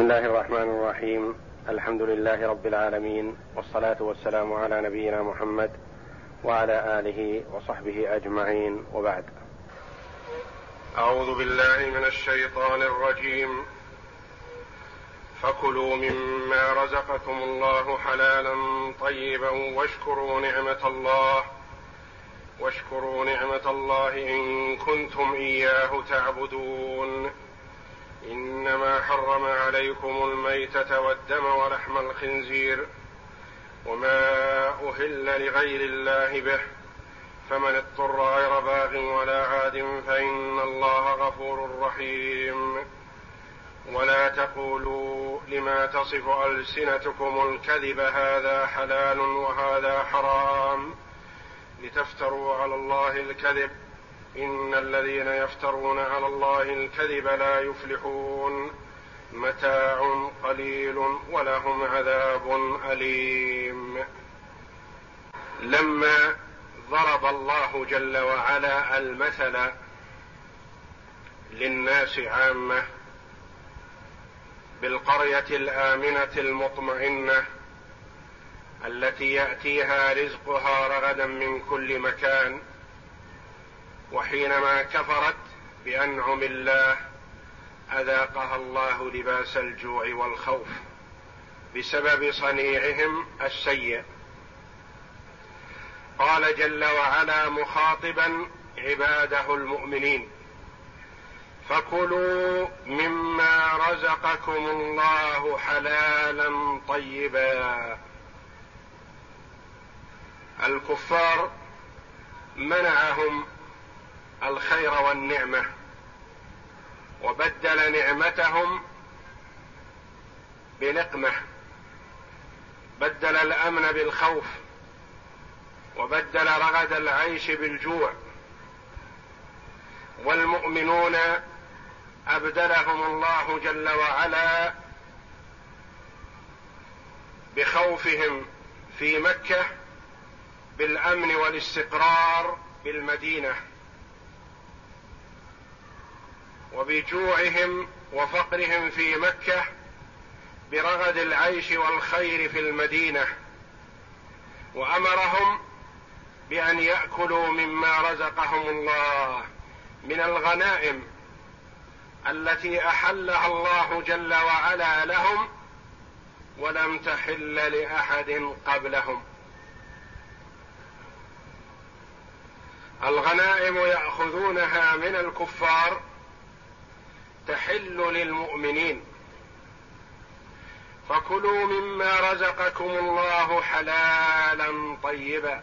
بسم الله الرحمن الرحيم الحمد لله رب العالمين والصلاه والسلام على نبينا محمد وعلى اله وصحبه اجمعين وبعد اعوذ بالله من الشيطان الرجيم فكلوا مما رزقكم الله حلالا طيبا واشكروا نعمه الله واشكروا نعمه الله ان كنتم اياه تعبدون إنما حرم عليكم الميتة والدم ولحم الخنزير وما أهل لغير الله به فمن اضطر غير باغ ولا عاد فإن الله غفور رحيم. ولا تقولوا لما تصف ألسنتكم الكذب هذا حلال وهذا حرام لتفتروا على الله الكذب إن الذين يفترون على الله الكذب لا يفلحون. متاع قليل ولهم عذاب أليم. لما ضرب الله جل وعلا المثل للناس عامة بالقرية الآمنة المطمئنة التي يأتيها رزقها رغدا من كل مكان وحينما كفرت بأنعم الله أذاقها الله لباس الجوع والخوف بسبب صنيعهم السيء. قال جل وعلا مخاطبا عباده المؤمنين فكلوا مما رزقكم الله حلالا طيبا. الكفار منعهم الخير والنعمة. وبدل نعمتهم بنقمة. بدل الأمن بالخوف وبدل رغد العيش بالجوع. والمؤمنون أبدلهم الله جل وعلا بخوفهم في مكة بالأمن والاستقرار بالمدينة. وبجوعهم وفقرهم في مكة برغد العيش والخير في المدينة وأمرهم بأن يأكلوا مما رزقهم الله من الغنائم التي أحلها الله جل وعلا لهم ولم تحل لأحد قبلهم. الغنائم يأخذونها من الكفار تحل للمؤمنين. فكلوا مما رزقكم الله حلالا طيبا.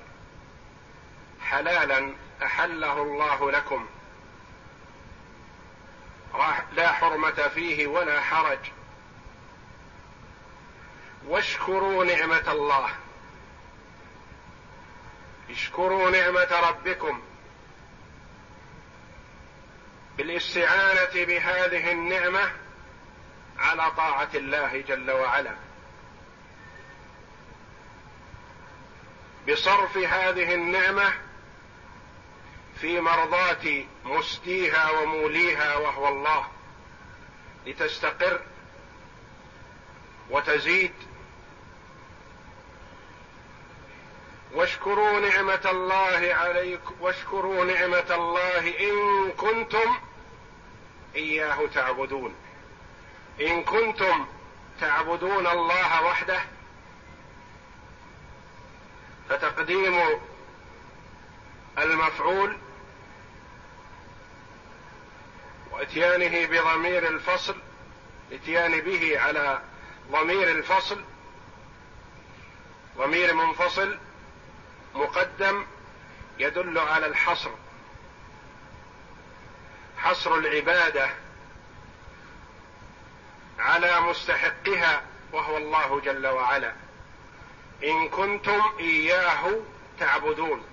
حلالا أحله الله لكم. لا حرمة فيه ولا حرج. واشكروا نعمة الله. اشكروا نعمة ربكم. بالاستعانة بهذه النعمة على طاعة الله جل وعلا. بصرف هذه النعمة في مرضاه مسديها وموليها وهو الله لتستقر وتزيد. واشكروا نعمة الله عليكم واشكروا نعمة الله إن كنتم إياه تعبدون. إن كنتم تعبدون الله وحده فتقديم المفعول وإتيانه بضمير الفصل إتيان به على ضمير الفصل ضمير منفصل مقدم يدل على الحصر. حصر العبادة على مستحقها وهو الله جل وعلا. إن كنتم إياه تعبدون.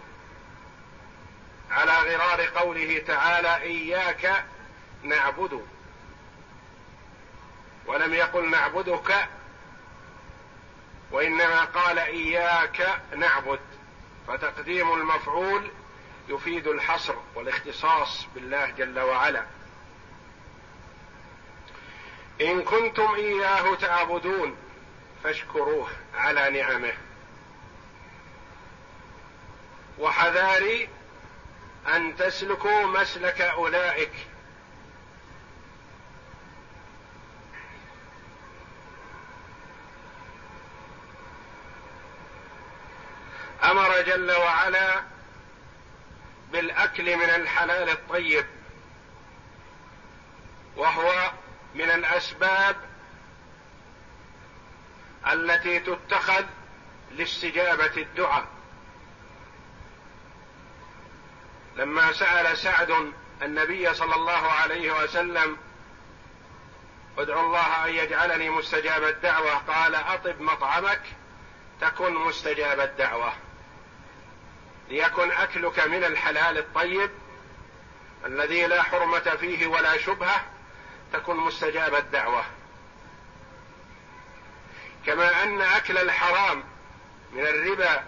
على غرار قوله تعالى إياك نعبد. ولم يقل نعبدك وإنما قال إياك نعبد. فتقديم المفعول يفيد الحصر والاختصاص بالله جل وعلا. إن كنتم إياه تعبدون فاشكروه على نعمه. وحذاري أن تسلكوا مسلك أولئك. أمر جل وعلا بالأكل من الحلال الطيب وهو من الأسباب التي تتخذ لاستجابة الدعاء. لما سأل سعد النبي صلى الله عليه وسلم ادعو الله أن يجعلني مستجاب الدعوة. قال أطب مطعمك تكن مستجاب الدعوة. ليكن أكلك من الحلال الطيب الذي لا حرمة فيه ولا شبهة تكن مستجاب الدعوة. كما أن أكل الحرام من الربا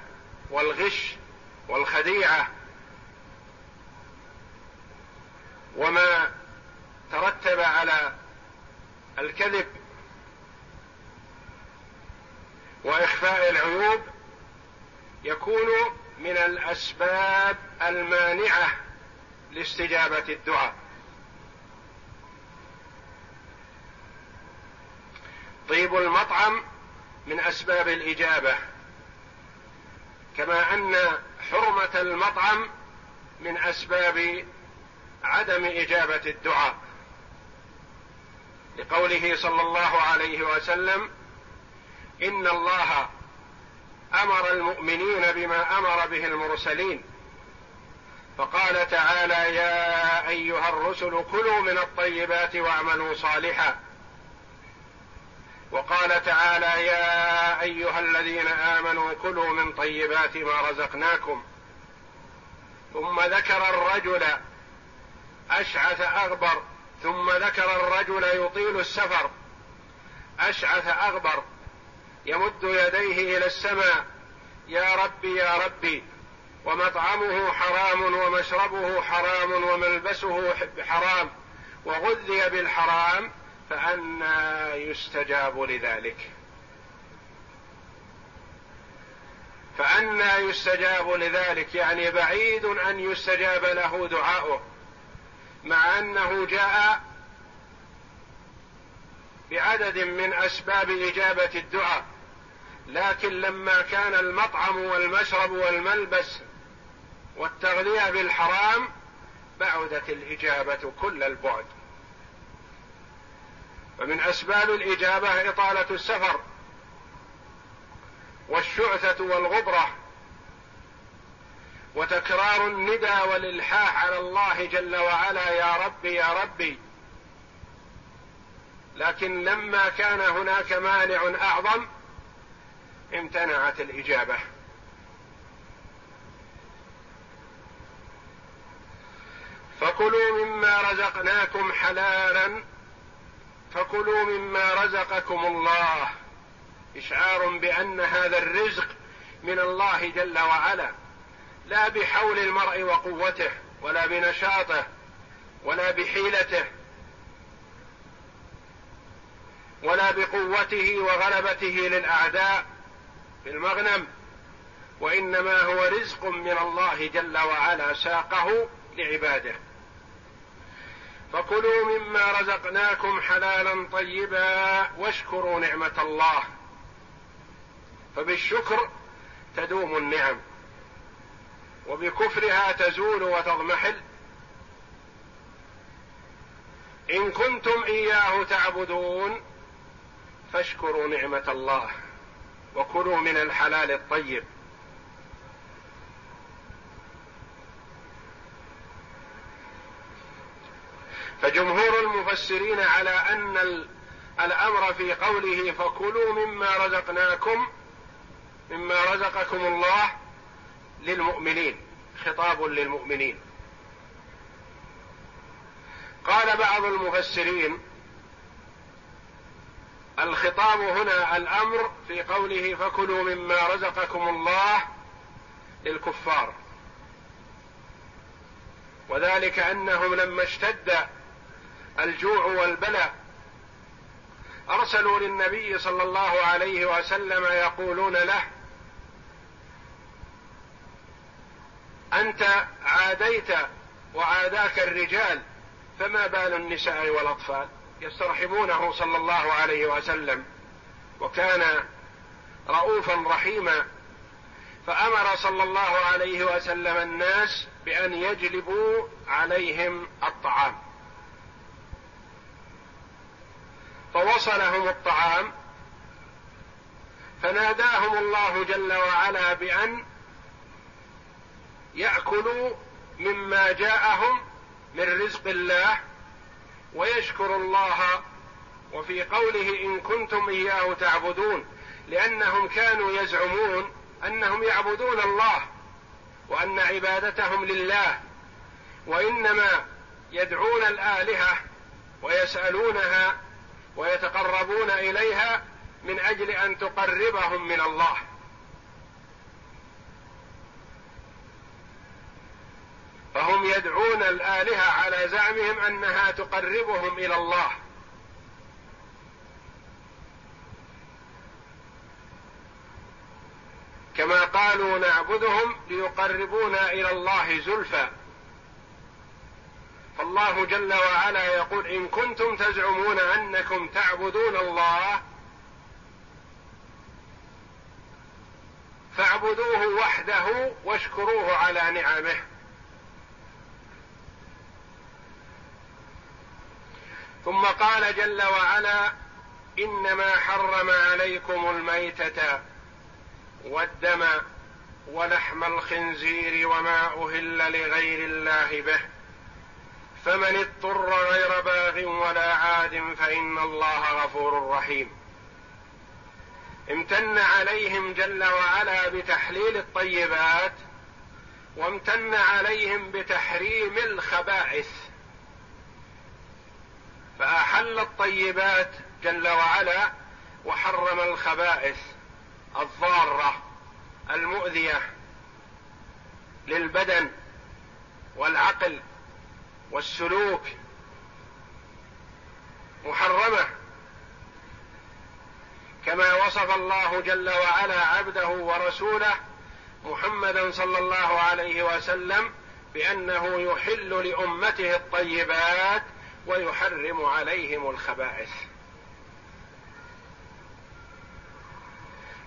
والغش والخديعة وما ترتب على الكذب وإخفاء العيوب يكون من الأسباب المانعة لاستجابة الدعاء. طيب المطعم من أسباب الإجابة كما أن حرمة المطعم من أسباب عدم إجابة الدعاء. لقوله صلى الله عليه وسلم إن الله أمر المؤمنين بما أمر به المرسلين. فقال تعالى يا أيها الرسل كلوا من الطيبات واعملوا صالحا. وقال تعالى يا أيها الذين آمنوا كلوا من طيبات ما رزقناكم. ثم ذكر الرجل أشعث أغبر ثم ذكر الرجل يطيل السفر أشعث أغبر يمد يديه إلى السماء يا ربي يا ربي ومطعمه حرام ومشربه حرام وملبسه حرام وغذي بالحرام فأنا يستجاب لذلك. فأنا يستجاب لذلك يعني بعيد أن يستجاب له دعاؤه مع أنه جاء بعدد من أسباب إجابة الدعاء. لكن لما كان المطعم والمشرب والملبس والتغذية بالحرام بعدت الإجابة كل البعد. ومن أسباب الإجابة إطالة السفر والشعثة والغبرة وتكرار الندى والإلحاح على الله جل وعلا يا ربي يا ربي. لكن لما كان هناك مانع أعظم امتنعت الإجابة. فكلوا مما رزقناكم حلالا فكلوا مما رزقكم الله. إشعار بأن هذا الرزق من الله جل وعلا. لا بحول المرء وقوته ولا بنشاطه ولا بحيلته ولا بقوته وغلبته للأعداء. في المغنم وإنما هو رزق من الله جل وعلا ساقه لعباده. فكلوا مما رزقناكم حلالا طيبا واشكروا نعمة الله. فبالشكر تدوم النعم وبكفرها تزول وتضمحل. إن كنتم إياه تعبدون فاشكروا نعمة الله. وكلوا من الحلال الطيب. فجمهور المفسرين على أن الأمر في قوله فكلوا مما رزقناكم مما رزقكم الله للمؤمنين خطاب للمؤمنين. قال بعض المفسرين الخطاب هنا الأمر في قوله فكلوا مما رزقكم الله للكفار. وذلك أنهم لما اشتد الجوع والبلاء أرسلوا للنبي صلى الله عليه وسلم يقولون له أنت عاديت وعاداك الرجال فما بال النساء والأطفال؟ يسترحمونه صلى الله عليه وسلم وكان رؤوفا رحيما فأمر صلى الله عليه وسلم الناس بأن يجلبوا عليهم الطعام. فوصلهم الطعام فناداهم الله جل وعلا بأن يأكلوا مما جاءهم من رزق الله ويشكروا الله وفي قوله إن كنتم إياه تعبدون لأنهم كانوا يزعمون أنهم يعبدون الله وأن عبادتهم لله وإنما يدعون الآلهة ويسألونها ويتقربون إليها من أجل أن تقربهم من الله. فهم يدعون الآلهة على زعمهم أنها تقربهم إلى الله. كما قالوا نعبدهم ليقربونا إلى الله زلفى. فالله جل وعلا يقول إن كنتم تزعمون أنكم تعبدون الله فاعبدوه وحده واشكروه على نعمه. ثم قال جل وعلا إنما حرم عليكم الميتة والدم ولحم الخنزير وما أهل لغير الله به. فمن اضطر غير باغ ولا عاد فإن الله غفور رحيم. امتن عليهم جل وعلا بتحليل الطيبات وامتن عليهم بتحريم الخبائث. فاحل الطيبات جل وعلا وحرم الخبائث الضارة المؤذية للبدن والعقل والسلوك محرمة. كما وصف الله جل وعلا عبده ورسوله محمدا صلى الله عليه وسلم بأنه يحل لأمته الطيبات ويحرم عليهم الخبائث.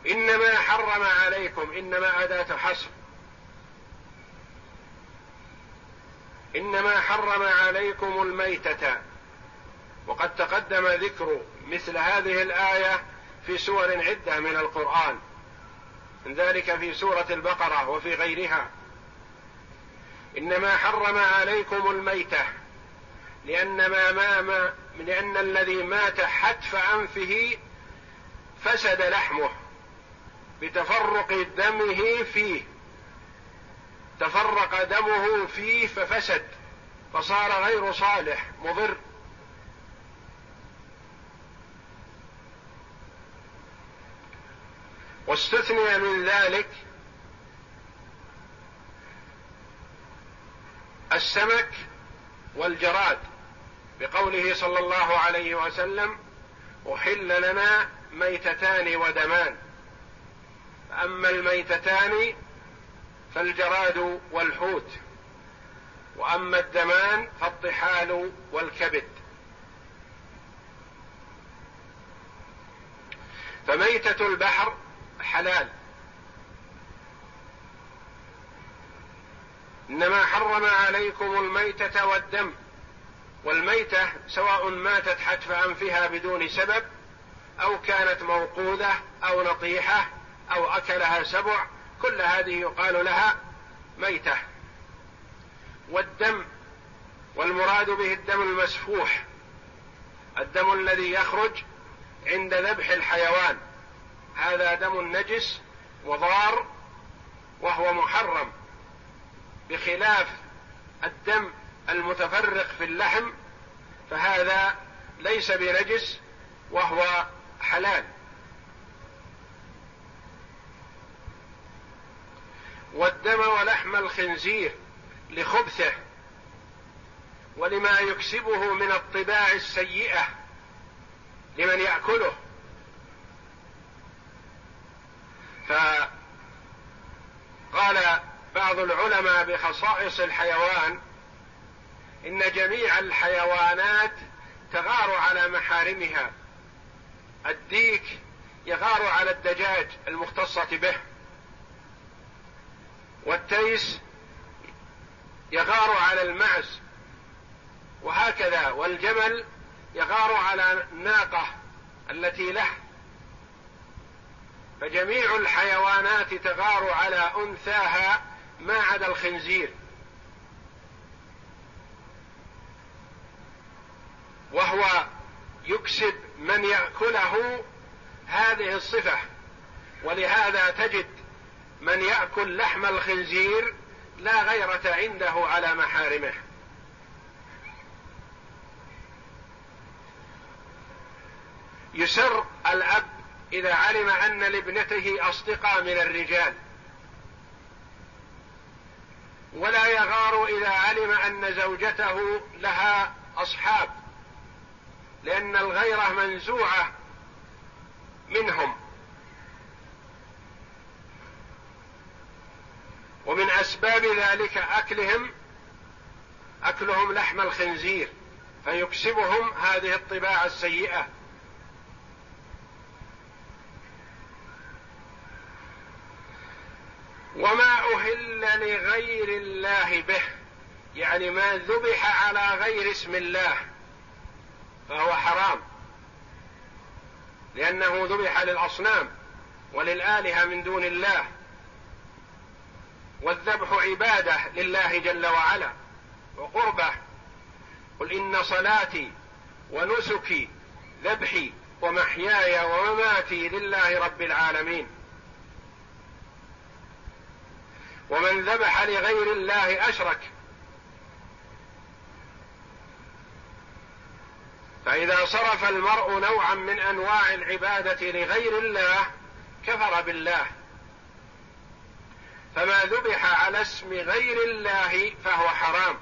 إنما حرم عليكم إنما أداة حصر. إنما حرم عليكم الميتة. وقد تقدم ذكر مثل هذه الآية في سور عدة من القرآن من ذلك في سورة البقرة وفي غيرها. إنما حرم عليكم الميتة. لأن ما مام لأن الذي مات حتف أنفه فسد لحمه بتفرق دمه فيه. تفرق دمه فيه ففسد فصار غير صالح مضر. واستثني من ذلك السمك والجراد. بقوله صلى الله عليه وسلم أحل لنا ميتتان ودمان. فأما الميتتان فالجراد والحوت وأما الدمان فالطحال والكبد. فميتة البحر حلال. إنما حرم عليكم الميتة والدم. والميتة سواء ماتت حتف انفها بدون سبب أو كانت موقوذة أو نطيحه أو أكلها سبع كل هذه يقال لها ميتة. والدم والمراد به الدم المسفوح الدم الذي يخرج عند ذبح الحيوان. هذا دم نجس وضار وهو محرم بخلاف الدم المتفرق في اللحم فهذا ليس بنجس وهو حلال. والدم ولحم الخنزير لخبثه ولما يكسبه من الطباع السيئة لمن يأكله. فقال بعض العلماء بخصائص الحيوان إن جميع الحيوانات تغار على محارمها. الديك يغار على الدجاج المختصة به. والتيس يغار على المعز. وهكذا والجمل يغار على الناقة التي له. فجميع الحيوانات تغار على أنثاها ما عدا الخنزير. وهو يكسب من يأكله هذه الصفة. ولهذا تجد من يأكل لحم الخنزير لا غيرة عنده على محارمه. يسر الأب إذا علم أن لابنته أصدقاء من الرجال. ولا يغار إذا علم أن زوجته لها أصحاب. لأن الغيرة منزوعة منهم. ومن أسباب ذلك أكلهم أكلهم لحم الخنزير فيكسبهم هذه الطباع السيئة. وما أهل لغير الله به يعني ما ذبح على غير اسم الله. فهو حرام. لأنه ذبح للأصنام وللآلهة من دون الله. والذبح عبادة لله جل وعلا وقربه. قل إن صلاتي ونسكي ذبحي ومحياي ومماتي لله رب العالمين. ومن ذبح لغير الله أشرك. فاذا صرف المرء نوعا من أنواع العبادة لغير الله كفر بالله. فما ذبح على اسم غير الله فهو حرام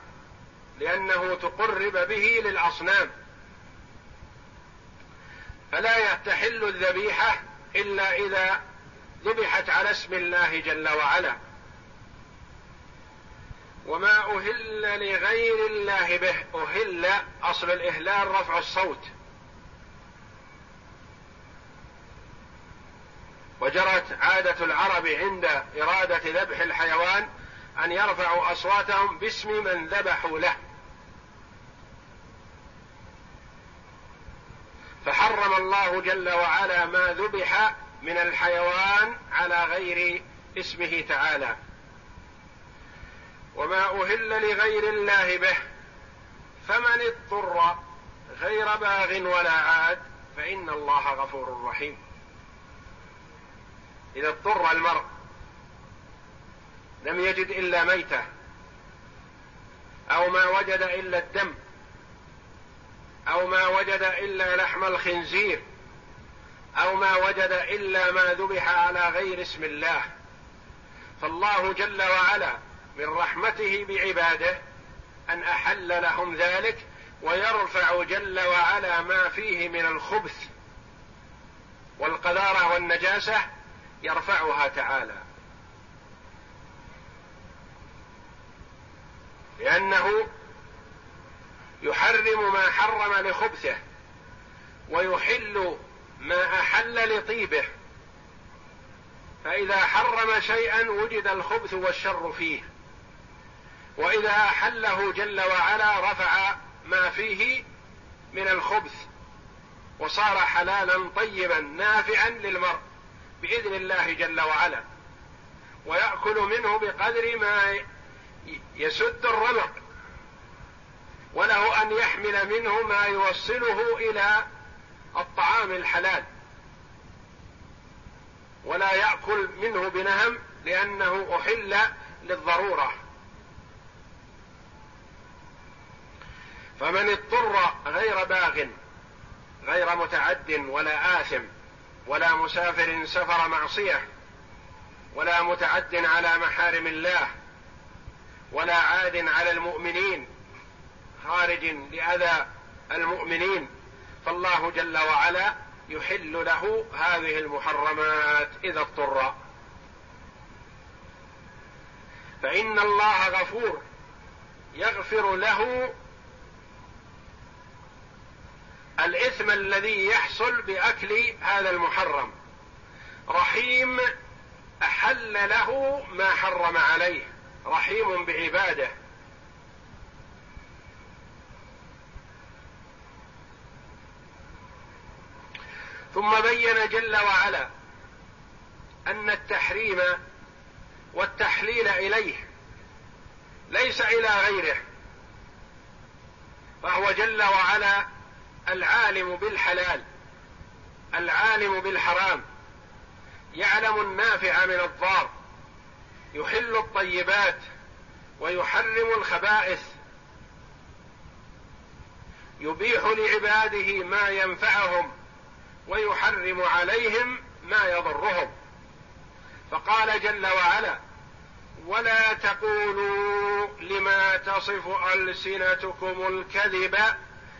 لأنه تقرب به للأصنام. فلا تحل الذبيحة إلا إذا ذبحت على اسم الله جل وعلا. وما أهل لغير الله به. أهل أصل الإهلال رفع الصوت. وجرت عادة العرب عند إرادة ذبح الحيوان أن يرفعوا أصواتهم باسم من ذبحوا له. فحرم الله جل وعلا ما ذبح من الحيوان على غير اسمه تعالى. وما أهل لغير الله به. فمن اضطر غير باغ ولا عاد فإن الله غفور رحيم. إذا اضطر المرء لم يجد إلا ميتة أو ما وجد إلا الدم أو ما وجد إلا لحم الخنزير أو ما وجد إلا ما ذبح على غير اسم الله فالله جل وعلا من رحمته بعباده أن أحل لهم ذلك ويرفع جل وعلا ما فيه من الخبث والقذارة والنجاسة يرفعها تعالى. لأنه يحرم ما حرم لخبثه ويحل ما أحل لطيبه. فإذا حرم شيئا وجد الخبث والشر فيه. وإذا احله جل وعلا رفع ما فيه من الخبث وصار حلالا طيبا نافعا للمرء بإذن الله جل وعلا ويأكل منه بقدر ما يسد الرمق وله أن يحمل منه ما يوصله إلى الطعام الحلال ولا يأكل منه بنهم لأنه أحل للضرورة. فمن اضطر غير باغ غير متعد ولا آثم ولا مسافر سفر معصية ولا متعد على محارم الله ولا عاد على المؤمنين خارج لأذى المؤمنين فالله جل وعلا يحل له هذه المحرمات إذا اضطر. فإن الله غفور يغفر له الإثم الذي يحصل بأكل هذا المحرم. رحيم أحل له ما حرم عليه. رحيم بعباده. ثم بين جل وعلا أن التحريم والتحليل إليه ليس إلى غيره فهو جل وعلا العالم بالحلال العالم بالحرام يعلم النافع من الضار يحل الطيبات ويحرم الخبائث يبيح لعباده ما ينفعهم ويحرم عليهم ما يضرهم. فقال جل وعلا ولا تقولوا لما تصف ألسنتكم الكذب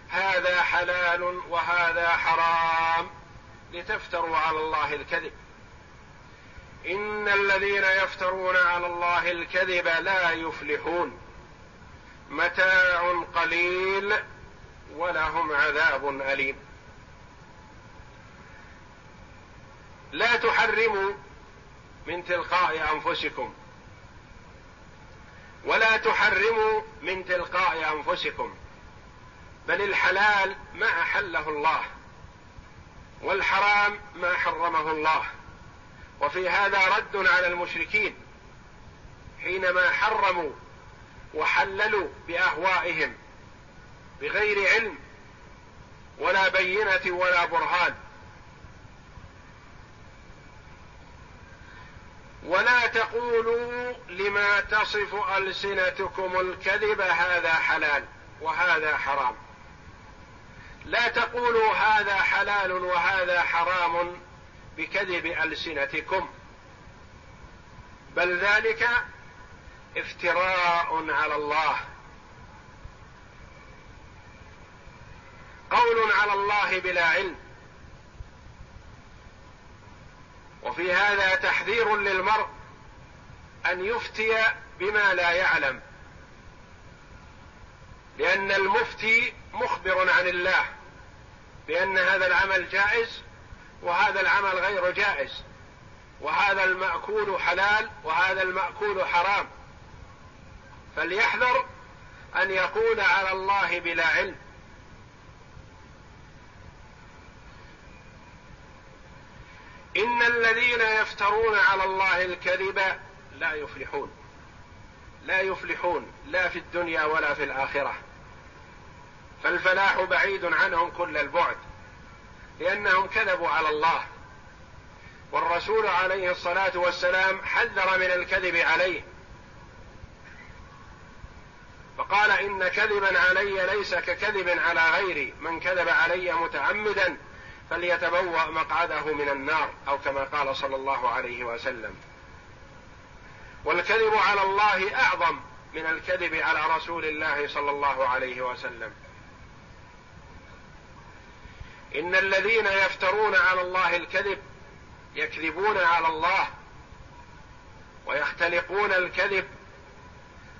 هذا حلال وهذا حرام لتفتروا على الله الكذب. إن الذين يفترون على الله الكذب لا يفلحون. متاع قليل ولهم عذاب أليم. لا تحرموا من تلقاء أنفسكم. ولا تحرموا من تلقاء أنفسكم. بل الحلال ما أحله الله والحرام ما حرمه الله وفي هذا رد على المشركين حينما حرموا وحللوا بأهوائهم بغير علم ولا بينة ولا برهان ولا تقولوا لما تصف ألسنتكم الكذب هذا حلال وهذا حرام لا تقولوا هذا حلال وهذا حرام بكذب ألسنتكم بل ذلك افتراء على الله. قول على الله بلا علم. وفي هذا تحذير للمرء أن يفتي بما لا يعلم لأن المفتي مخبر عن الله. بأن هذا العمل جائز وهذا العمل غير جائز وهذا المأكول حلال وهذا المأكول حرام. فليحذر أن يقول على الله بلا علم. إن الذين يفترون على الله الكذب لا يفلحون لا يفلحون لا في الدنيا ولا في الآخرة. فالفلاح بعيد عنهم كل البعد لأنهم كذبوا على الله. والرسول عليه الصلاة والسلام حذر من الكذب عليه. فقال إن كذبا علي ليس ككذب على غيري من كذب علي متعمدا فليتبوأ مقعده من النار أو كما قال صلى الله عليه وسلم. والكذب على الله أعظم من الكذب على رسول الله صلى الله عليه وسلم. إن الذين يفترون على الله الكذب يكذبون على الله ويختلقون الكذب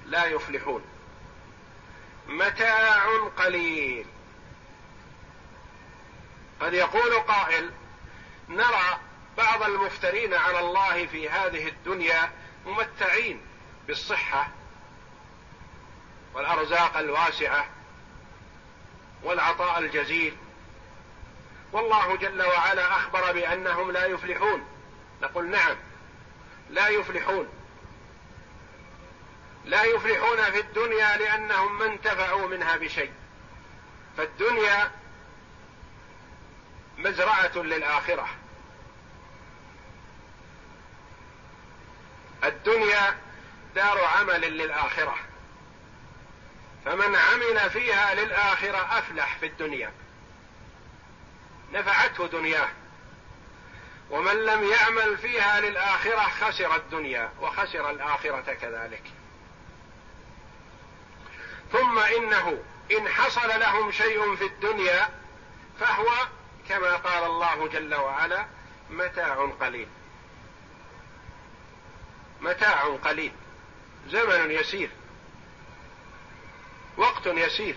لا يفلحون. متاع قليل. قد يقول قائل نرى بعض المفترين على الله في هذه الدنيا ممتعين بالصحة والأرزاق الواسعة والعطاء الجزيل. والله جل وعلا أخبر بأنهم لا يفلحون. نقول نعم لا يفلحون. لا يفلحون في الدنيا لأنهم ما انتفعوا منها بشيء. فالدنيا مزرعة للآخرة. الدنيا دار عمل للآخرة. فمن عمل فيها للآخرة أفلح في الدنيا. نفعته دنياه. ومن لم يعمل فيها للآخرة خسر الدنيا وخسر الآخرة كذلك. ثم إنه إن حصل لهم شيء في الدنيا فهو كما قال الله جل وعلا متاع قليل. متاع قليل. زمن يسير. وقت يسير.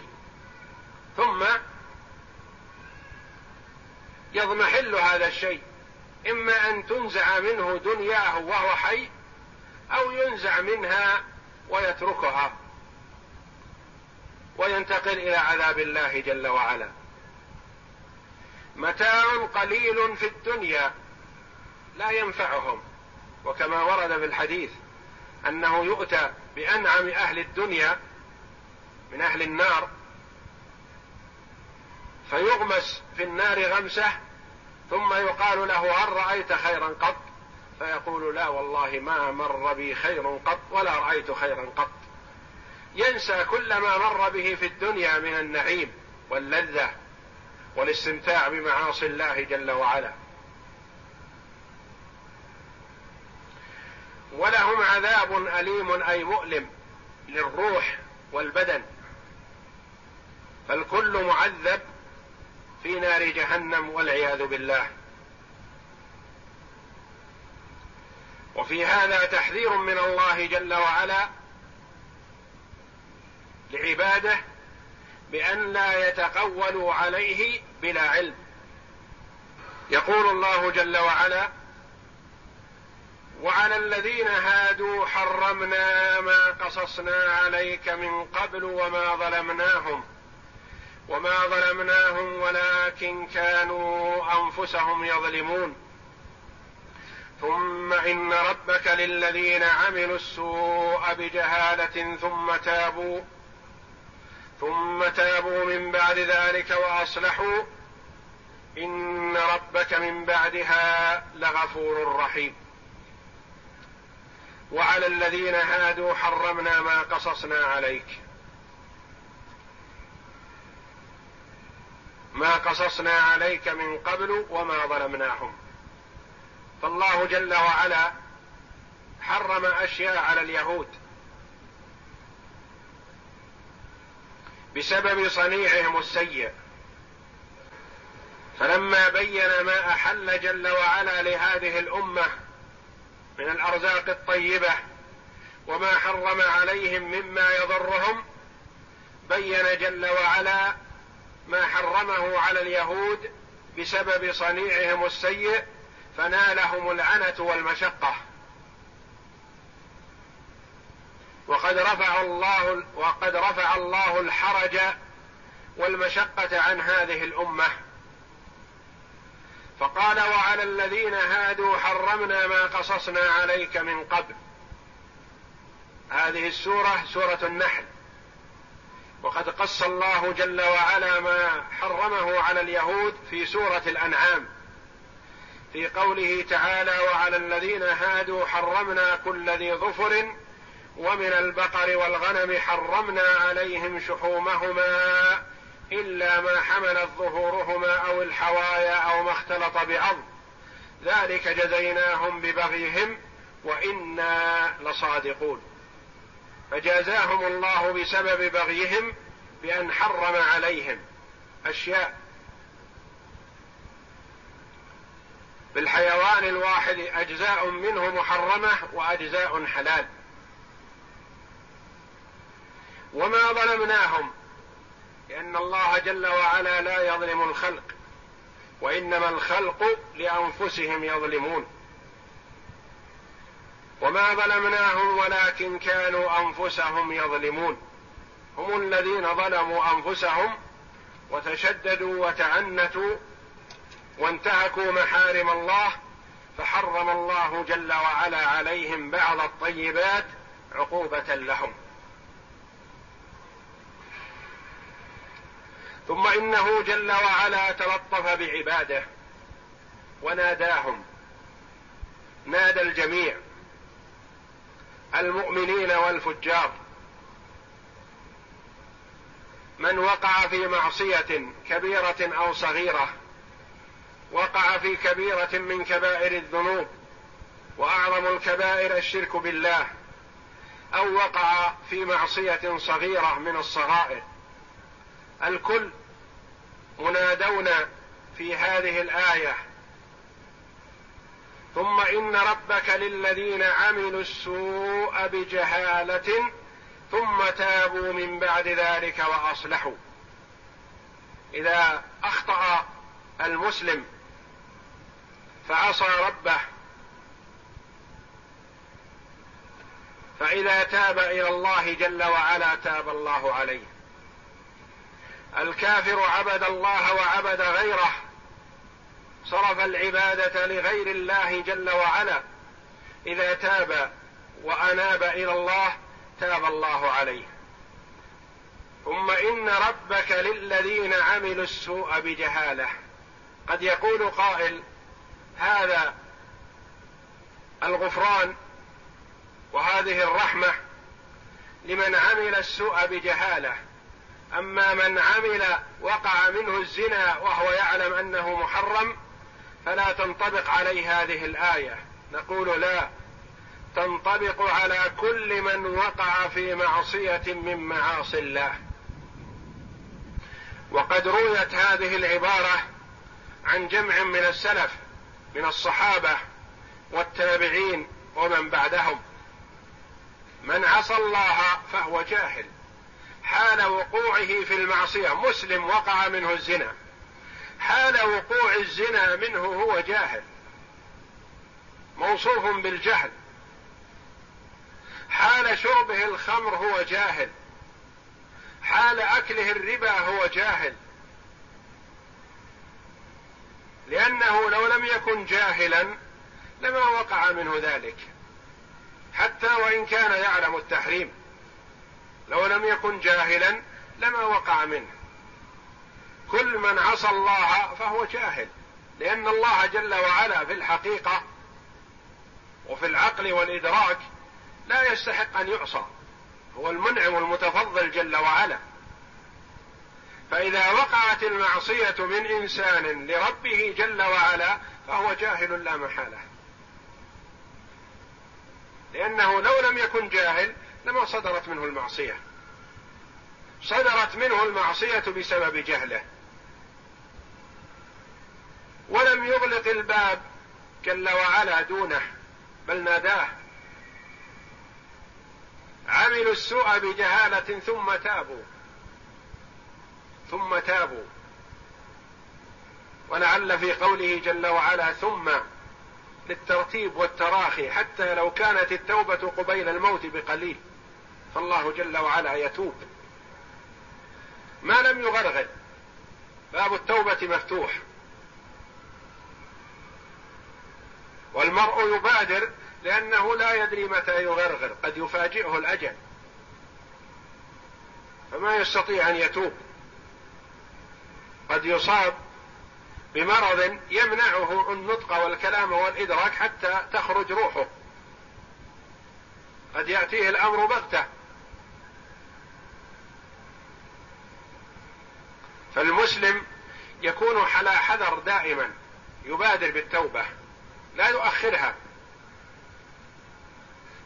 ثم يضمحل هذا الشيء. إما أن تنزع منه دنياه وهو حي أو ينزع منها ويتركها. وينتقل إلى عذاب الله جل وعلا. متاع قليل في الدنيا لا ينفعهم. وكما ورد في الحديث أنه يؤتى بأنعم أهل الدنيا من أهل النار فيغمس في النار غمسة ثم يقال له هل رأيت خيرا قط؟ فيقول لا والله ما مر بي خير قط ولا رأيت خيرا قط. ينسى كل ما مر به في الدنيا من النعيم واللذة والاستمتاع بمعاصي الله جل وعلا. ولهم عذاب أليم أي مؤلم للروح والبدن. فالكل معذب في نار جهنم والعياذ بالله. وفي هذا تحذير من الله جل وعلا لعباده بأن لا يتقولوا عليه بلا علم. يقول الله جل وعلا وعلى الذين هادوا حرمنا ما قصصنا عليك من قبل وما ظلمناهم وما ظلمناهم ولكن كانوا أنفسهم يظلمون. ثم إن ربك للذين عملوا السوء بجهالة ثم تابوا ثم تابوا من بعد ذلك وأصلحوا إن ربك من بعدها لغفور رحيم. وعلى الذين هادوا حرمنا ما قصصنا عليك. ما قصصنا عليك من قبل وما ظلمناهم. فالله جل وعلا حرم أشياء على اليهود بسبب صنيعهم السيء. فلما بين ما أحل جل وعلا لهذه الأمة من الأرزاق الطيبة وما حرم عليهم مما يضرهم بين جل وعلا ما حرمه على اليهود بسبب صنيعهم السيء فنالهم العنة والمشقة. وقد رفع الله وقد رفع الله الحرج والمشقة عن هذه الأمة. فقال وعلى الذين هادوا حرمنا ما قصصنا عليك من قبل. هذه السورة سورة النحل. وقد قص الله جل وعلا ما حرمه على اليهود في سورة الأنعام. في قوله تعالى وعلى الذين هادوا حرمنا كل ذي ظفر ومن البقر والغنم حرمنا عليهم شحومهما إلا ما حملت ظهورهما أو الحوايا أو ما اختلط بعظم ذلك جزيناهم ببغيهم وإنا لصادقون. فجازاهم الله بسبب بغيهم بأن حرم عليهم. أشياء. بالحيوان الواحد أجزاء منه محرمة وأجزاء حلال. وما ظلمناهم لأن الله جل وعلا لا يظلم الخلق وإنما الخلق لأنفسهم يظلمون. وما ظلمناهم ولكن كانوا أنفسهم يظلمون. هم الذين ظلموا أنفسهم وتشددوا وتعنتوا وانتهكوا محارم الله فحرم الله جل وعلا عليهم بعض الطيبات عقوبة لهم. ثم إنه جل وعلا تلطف بعباده وناداهم. نادى الجميع. المؤمنين والفجار. من وقع في معصية كبيرة أو صغيرة وقع في كبيرة من كبائر الذنوب وأعظم الكبائر الشرك بالله أو وقع في معصية صغيرة من الصغائر. الكل منادون في هذه الآية ثم إن ربك للذين عملوا السوء بجهالة ثم تابوا من بعد ذلك وأصلحوا. إذا أخطأ المسلم فعصى ربه. فإذا تاب إلى الله جل وعلا تاب الله عليه. الكافر عبد الله وعبد غيره. صرف العبادة لغير الله جل وعلا. إذا تاب وأناب إلى الله تاب الله عليه. ثم إن ربك للذين عملوا السوء بجهالة. قد يقول قائل هذا الغفران وهذه الرحمة لمن عمل السوء بجهالة. أما من عمل وقع منه الزنا وهو يعلم أنه محرم فلا تنطبق عليه هذه الآية. نقول لا تنطبق على كل من وقع في معصية من معاصي الله. وقد رويت هذه العبارة عن جمع من السلف من الصحابة والتابعين ومن بعدهم. من عصى الله فهو جاهل. حال وقوعه في المعصية مسلم وقع منه الزنا. حال وقوع الزنا منه هو جاهل. موصوف بالجهل. حال شربه الخمر هو جاهل. حال أكله الربا هو جاهل. لأنه لو لم يكن جاهلا لما وقع منه ذلك. حتى وإن كان يعلم التحريم. لو لم يكن جاهلا لما وقع منه. كل من عصى الله فهو جاهل لأن الله جل وعلا في الحقيقة وفي العقل والإدراك لا يستحق أن يعصى هو المنعم المتفضل جل وعلا. فإذا وقعت المعصية من إنسان لربه جل وعلا فهو جاهل لا محالة. لأنه لو لم يكن جاهل لما صدرت منه المعصية. صدرت منه المعصية بسبب جهله. ولم يغلق الباب جل وعلا دونه بل ناداه. عملوا السوء بجهالة ثم تابوا. ثم تابوا. ولعل في قوله جل وعلا ثم للترتيب والتراخي حتى لو كانت التوبة قبيل الموت بقليل فالله جل وعلا يتوب. ما لم يغرغر باب التوبة مفتوح. والمرء يبادر لأنه لا يدري متى يغرغر قد يفاجئه الأجل. فما يستطيع أن يتوب. قد يصاب بمرض يمنعه النطق والكلام والإدراك حتى تخرج روحه. قد يأتيه الأمر بغتة. فالمسلم يكون على حذر دائما يبادر بالتوبة. لا يؤخرها.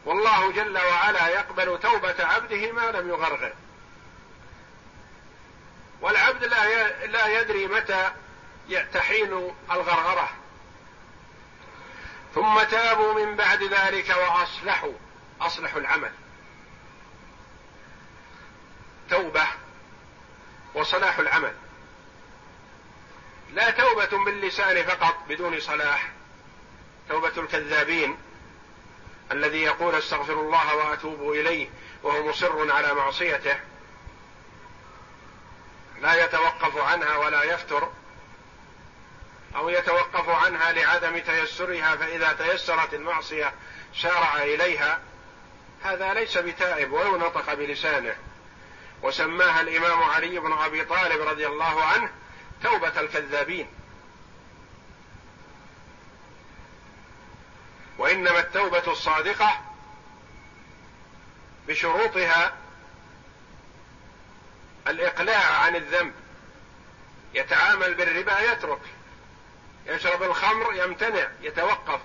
والله جل وعلا يقبل توبة عبده ما لم يغرغر. والعبد لا لا يدري متى تحين الغرغرة. ثم تابوا من بعد ذلك وأصلحوا أصلحوا العمل. توبة وصلاح العمل. لا توبة باللسان فقط بدون صلاح. توبة الكذابين الذي يقول استغفر الله وأتوب إليه وهو مصر على معصيته لا يتوقف عنها ولا يفتر أو يتوقف عنها لعدم تيسرها فإذا تيسرت المعصية سارع إليها هذا ليس بتائب ولو نطق بلسانه. وسماها الإمام علي بن أبي طالب رضي الله عنه توبة الكذابين. وإنما التوبة الصادقة بشروطها الإقلاع عن الذنب. يتعامل بالربا يترك. يشرب الخمر يمتنع يتوقف.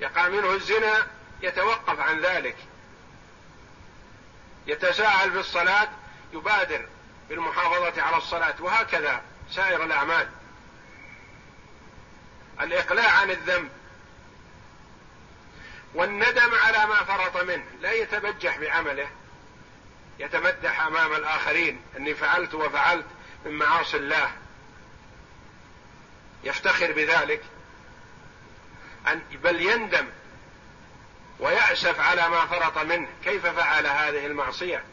يقع منه الزنا يتوقف عن ذلك. يتساهل في الصلاه يبادر بالمحافظة على الصلاة وهكذا سائر الأعمال. الإقلاع عن الذنب. والندم على ما فرط منه لا يتبجح بعمله. يتمدح أمام الآخرين إني فعلت وفعلت من معاصي الله. يفتخر بذلك بل يندم ويأسف على ما فرط منه. كيف فعل هذه المعصية؟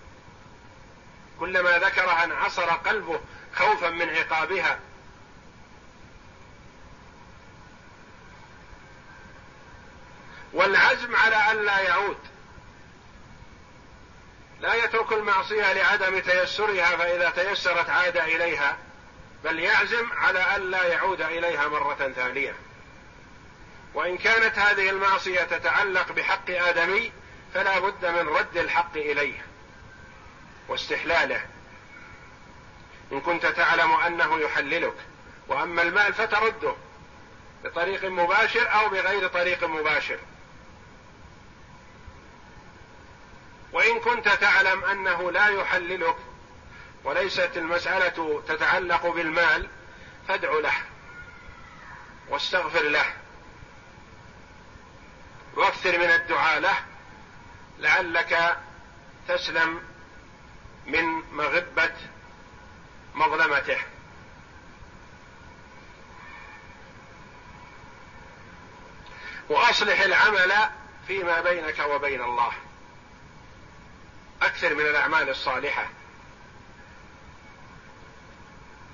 كلما ذكرها انعصر قلبه خوفا من عقابها والعزم على ألا يعود. لا يترك المعصية لعدم تيسرها فإذا تيسرت عاد إليها بل يعزم على ألا يعود إليها مرة ثانية. وإن كانت هذه المعصية تتعلق بحق آدمي فلا بد من رد الحق إليه واستحلاله. إن كنت تعلم أنه يحللك وأما المال فترده بطريق مباشر أو بغير طريق مباشر. وإن كنت تعلم أنه لا يحللك وليست المسألة تتعلق بالمال فادع له واستغفر له وأكثر من الدعاء له لعلك تسلم من مغبة مظلمته. وأصلح العمل فيما بينك وبين الله. أكثر من الأعمال الصالحة.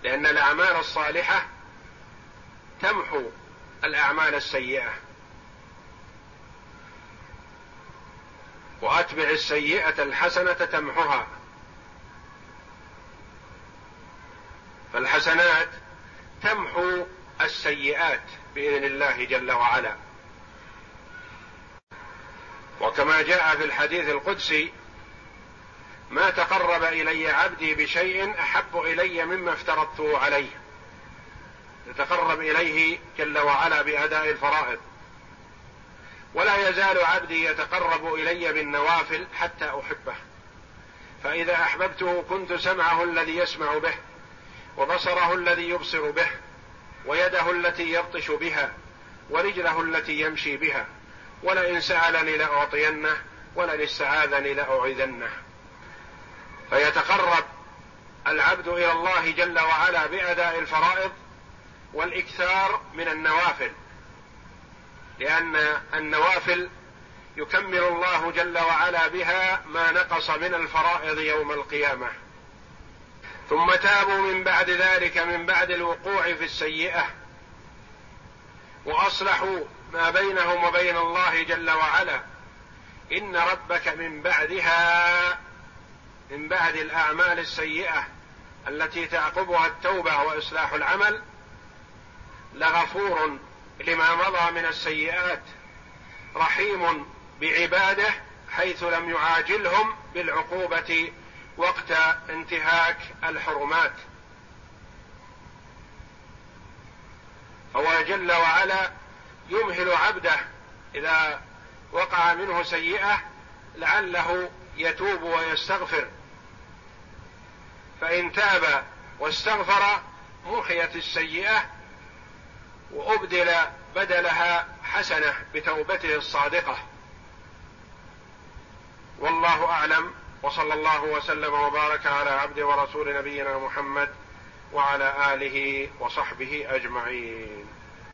لأن الأعمال الصالحة تمحو الأعمال السيئة. وأتبع السيئة الحسنة تمحها فالحسنات تمحو السيئات بإذن الله جل وعلا. وكما جاء في الحديث القدسي ما تقرب إلي عبدي بشيء أحب إلي مما افترضته عليه. يتقرب إليه جل وعلا بأداء الفرائض. ولا يزال عبدي يتقرب إلي بالنوافل حتى أحبه. فإذا أحببته كنت سمعه الذي يسمع به وبصره الذي يبصر به ويده التي يبطش بها ورجله التي يمشي بها ولئن سألني لأعطينه ولئن استعاذني لأعيذنه. فيتقرب العبد إلى الله جل وعلا بأداء الفرائض والإكثار من النوافل. لأن النوافل يكمل الله جل وعلا بها ما نقص من الفرائض يوم القيامة. ثم تابوا من بعد ذلك من بعد الوقوع في السيئة وأصلحوا ما بينهم وبين الله جل وعلا. إن ربك من بعدها من بعد الأعمال السيئة التي تعقبها التوبة وإصلاح العمل لغفور لما مضى من السيئات رحيم بعباده حيث لم يعاجلهم بالعقوبة وقت انتهاك الحرمات. فهو جل وعلا يمهل عبده إذا وقع منه سيئة لعله يتوب ويستغفر. فإن تاب واستغفر محيت السيئة وأبدل بدلها حسنة بتوبته الصادقة. والله أعلم وصلى الله وسلم وبارك على عبد ورسول نبينا محمد وعلى آله وصحبه أجمعين.